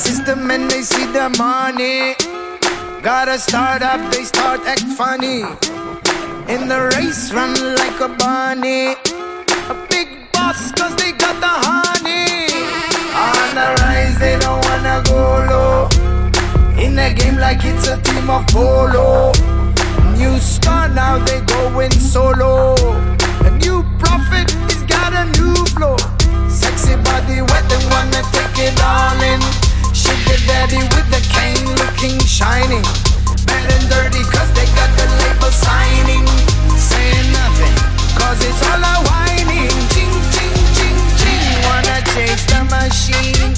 system and they see the money. Gotta start up, they start act funny. In the race, run like a bunny. A big boss, cause they got the honey. On the rise, they don't wanna go low. In a game like it's a team of polo. New star, now they going solo. A new prophet, he's got a new flow. Sexy body, wet, they wanna take it all in. Sugar daddy with the cane looking shiny. Bad and dirty, cause they got the label signing. Saying nothing, cause it's all a whining. Ching, ching, ching, ching. Wanna chase the machine.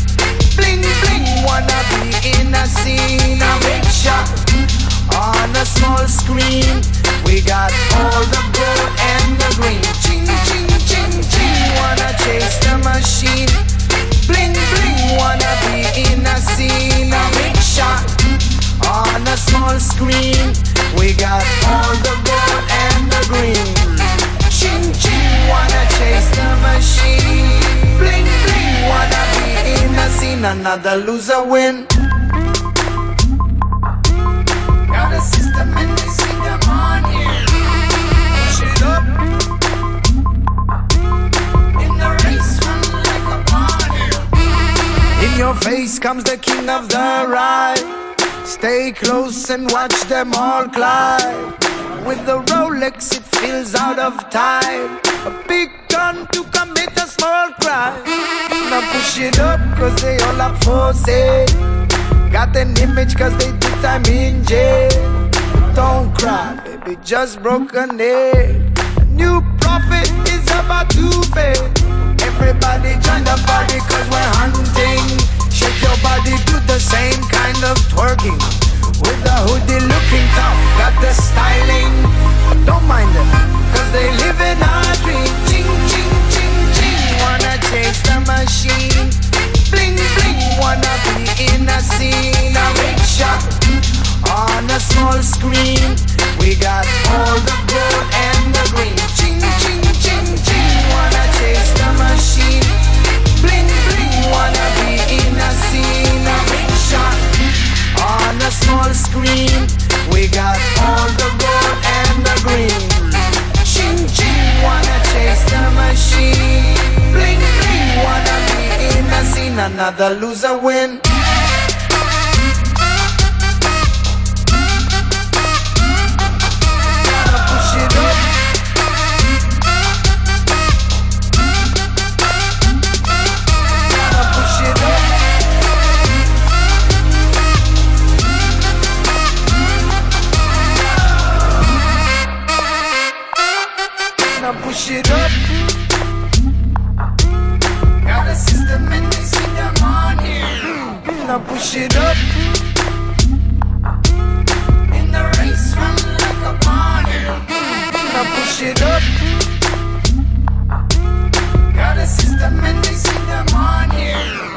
Bling, bling, wanna be in a scene. A big shot mm, on a small screen. We got all the gold and the green. Ching, ching, ching, ching. Wanna chase the machine. Bling, bling, wanna be in a scene. A big shot on a small screen. We got all the gold and the green. Ching, ching, wanna chase the machine. Bling, bling, wanna be in a scene. Another loser win. Got a system and they see the money. Push In your face comes the king of the ride. Stay close and watch them all climb. With the Rolex, it feels out of time. A big gun to commit a small crime. Now push it up, cause they all up for sale. Got an image, cause they did time in jail. Don't cry, baby, just broke a nail. A new prophet is about to fail. Everybody join the party, cause we're hunting. Shake your body, do the same kind of twerking. With the hoodie looking tough, got the styling. Don't mind them, cause they live in our dream. Ching, ching, ching, ching. Wanna chase the machine. Bling, bling, wanna be in a scene. A big shot on a small screen. We got all the gold and the green. Ching, ching, ching, ching. Machine. Bling, bling, wanna be in a scene. A big shot on a small screen. We got all the gold and the green. Ching, ching, wanna chase the machine. Bling, bling, wanna be in a scene. Another loser win. It up. Got a system and they see the money. Now push it up. In the race, run like a bunny. Now push it up. Got a system and they see the money.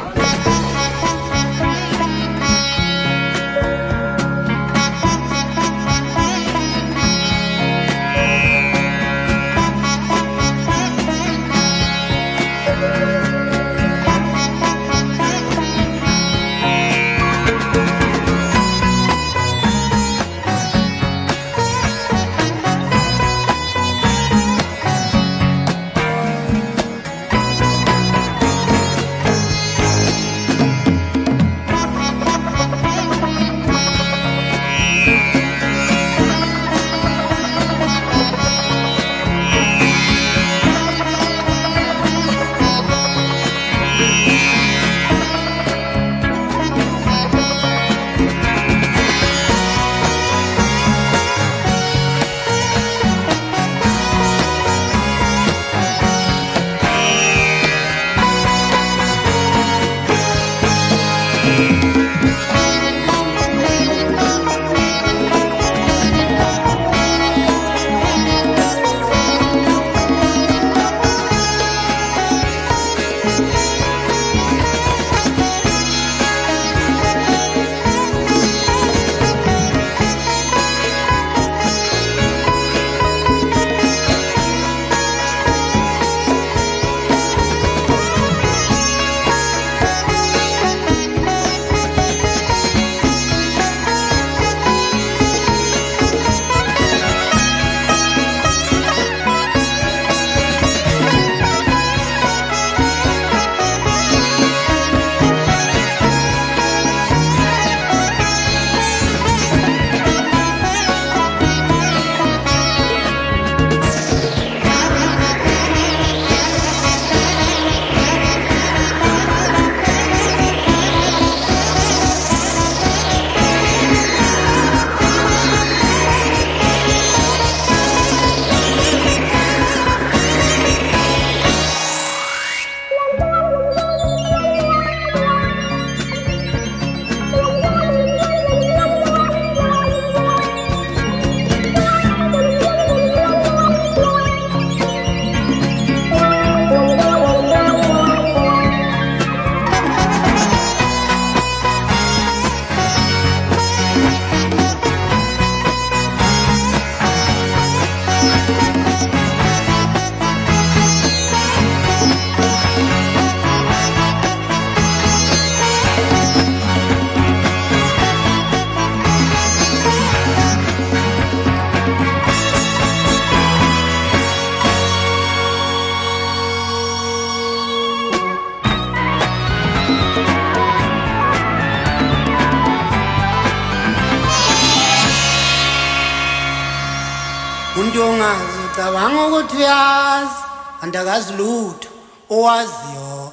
ndakazilutho owaziyo.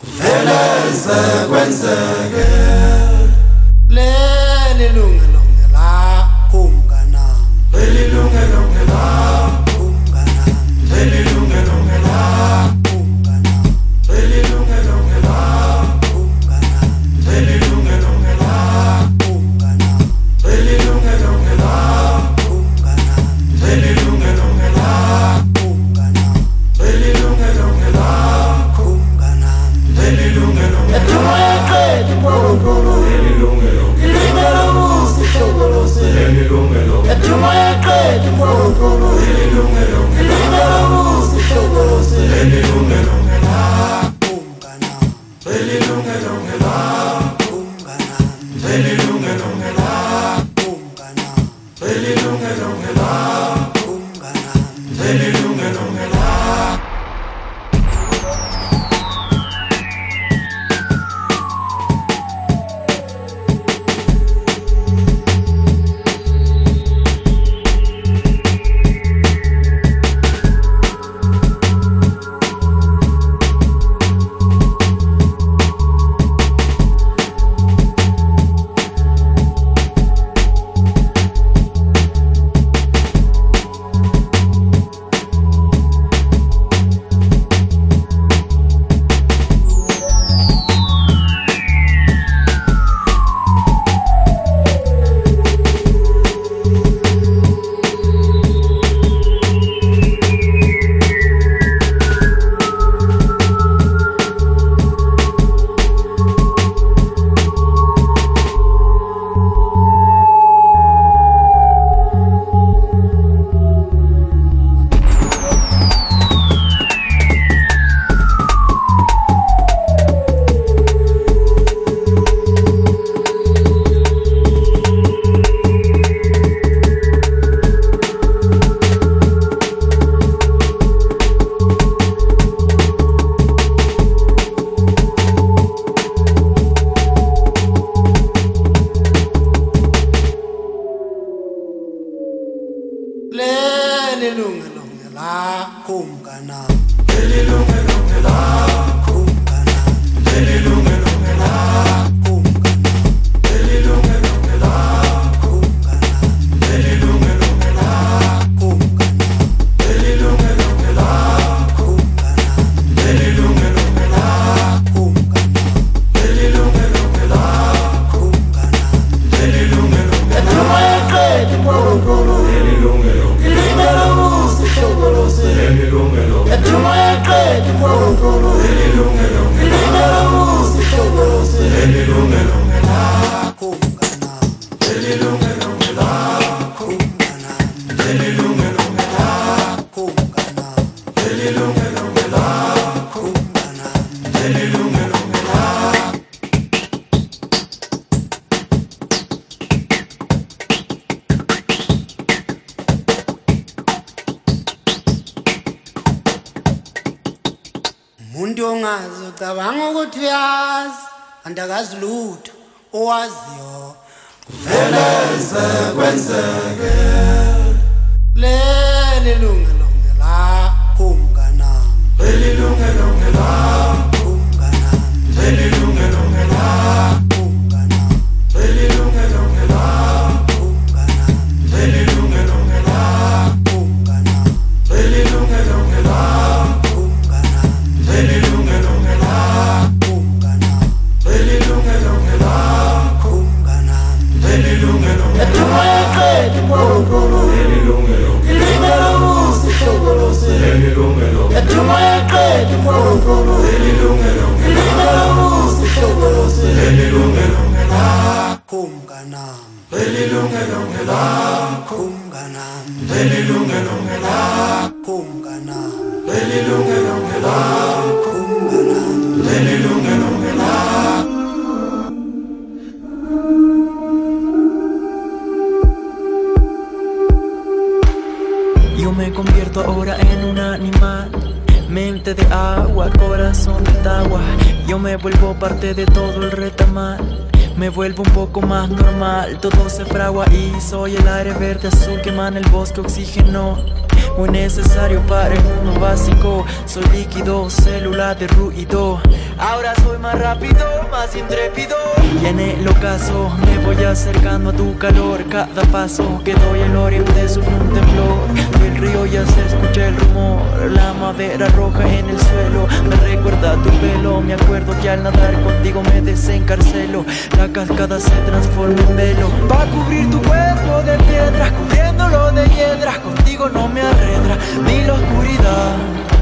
Kuvele ze kwenzeka mngana elilunge lunge lami akazi lutho owaziyo. Vele ze kwenzeke umnganam lelilungelo ngelakho umnganam lelilungelo ngelakho umnganam lelilungelo ngelakho umnganam lelilungelo ngelakho Yo me convierto ahora en un animal Mente de agua, corazón de agua. Yo me vuelvo parte de todo el retamal me vuelvo un poco más normal. Todo se fragua y soy el aire verde azul que emana el bosque oxígeno muy necesario para el mundo básico. Soy líquido, célula de ruido. Ahora soy más rápido, más intrépido. Y en el ocaso me voy acercando a tu calor. Cada paso que doy el oriente sufre un temblor. Del río ya se escucha el rumor. La madera roja en el suelo me recuerda tu pelo. Me acuerdo que al nadar contigo me desencarcelo. La cascada se transforma en velo. Va a cubrir tu cuerpo de piedras, cubriéndolo de hiedras. Contigo no me arredra ni la oscuridad.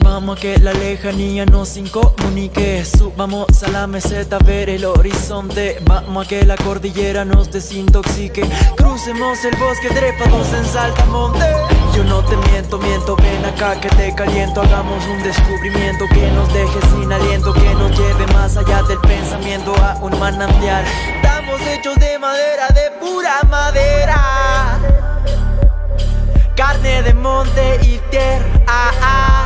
Vamos a que la lejanía nos incomunique. Subamos a la meseta a ver el horizonte. Vamos a que la cordillera nos desintoxique. Crucemos el bosque trepados en saltamonte. Yo no te miento, miento, ven acá que te caliento. Hagamos un descubrimiento que nos deje sin aliento Que nos lleve más allá del pensamiento a un manantial. Estamos hechos de madera, de pura madera. Carne de monte y tierra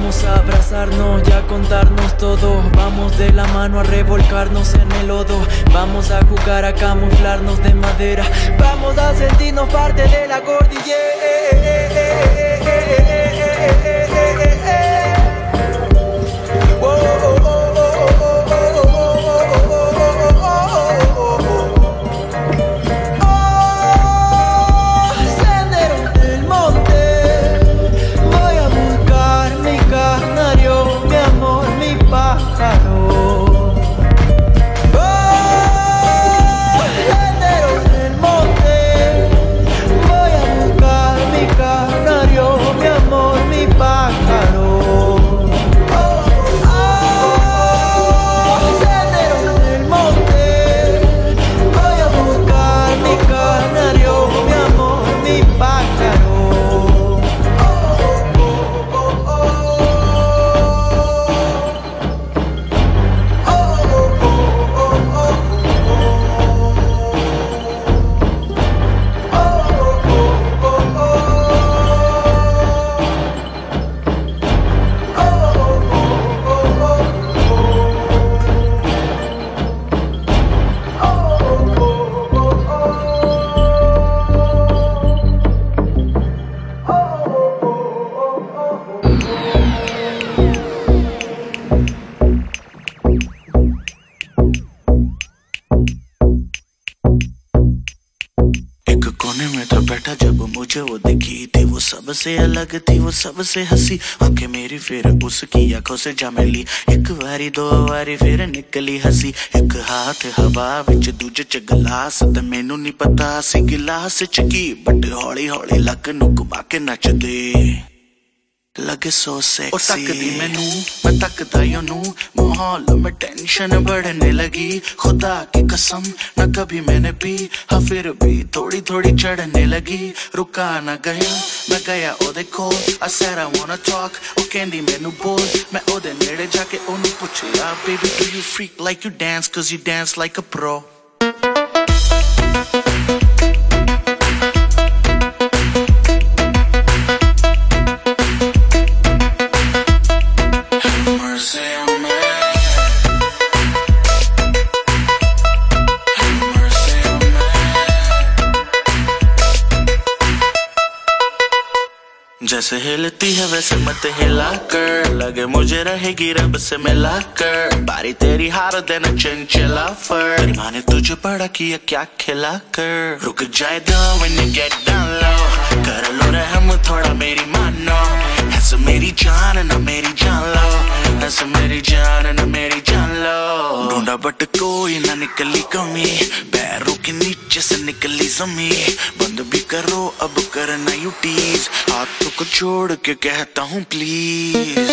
Vamos a abrazarnos y a contarnos todo. Vamos de la mano a revolcarnos en el lodo. Vamos a jugar a camuflarnos de madera. Vamos a sentirnos parte de la cordillera. सबसे अलग थी वो सबसे हंसी आंखें मेरी फिर उसकी आंखों से जा मिली एक बारी दो बारी फिर निकली हंसी एक हाथ हवा विच दूजे च गलास ते मैनू नहीं पता सी गिलास च की बट हौली हौली लक नु ਲੱਗੇ ਸੋ ਸੈਕਸੀ ਉਹ ਤੱਕਦੀ ਮੈਨੂੰ ਮੈਂ ਤੱਕਦਾ ਯੋ ਨੂੰ ਮਾਹੌਲ ਮੈਂ ਟੈਨਸ਼ਨ ਬੜਨੇ ਲਗੀ। ਖੁਦਾ ਕੀ ਕਸਮ ਨਾ ਕਭੀ ਮੈਨੇ ਪੀ। ਹਾਂ ਫਿਰ ਵੀ ਥੋੜੀ ਥੋੜੀ ਚੜਨੇ ਲਗੀ। ਰੁਕਾ ਨਾ ਗਿਆ ਮੈਂ ਗਿਆ ਉਹਦੇ ਕੋਲ। ਆ ਸੈਡ ਆ ਵਾਂਟ ਟੂ ਟਾਕ ਉਹ ਕਹਿੰਦੀ ਮੈਨੂੰ ਬੋਲ। ਮੈਂ ਉਹਦੇ ਨੇੜੇ ਜਾ ਕੇ ਉਹਨੂੰ ਪੁੱਛਿਆ baby do you freak like you dance cause you dance like a pro जैसे हिलती है वैसे मत हिला कर। लगे मुझे रहेगी रब से मिला कर। बारी तेरी हार देना चंचला फर। माँ ने तुझे बड़ा किया क्या खिला कर? रुक जाए दो when you get down low कर लो रहम, थोड़ा मेरी मानो। ऐसे मेरी जान, ना मेरी जान लो। ऐसे मेरी जान, ना मेरी ढूंढा बट कोई ना निकली कमी। पैरों के नीचे से निकली जमी। बंद भी करो, अब करना यू टीज हाथों को छोड़ के कहता हूँ please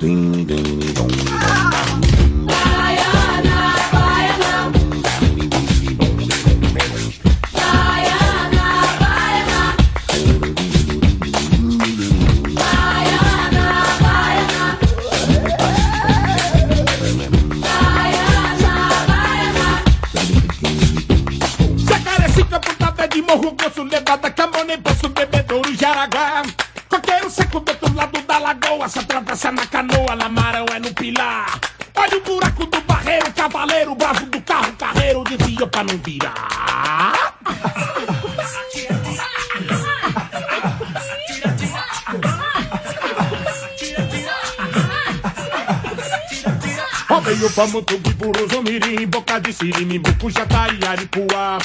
Ding, ding, dong, dong. Pamutubi, mirim Boca de Sirimi, Bucujatá e Aripuá.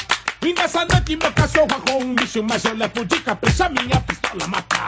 Indessa noite meu cachorro com um bicho, mas eu levo de capricha minha pistola matar.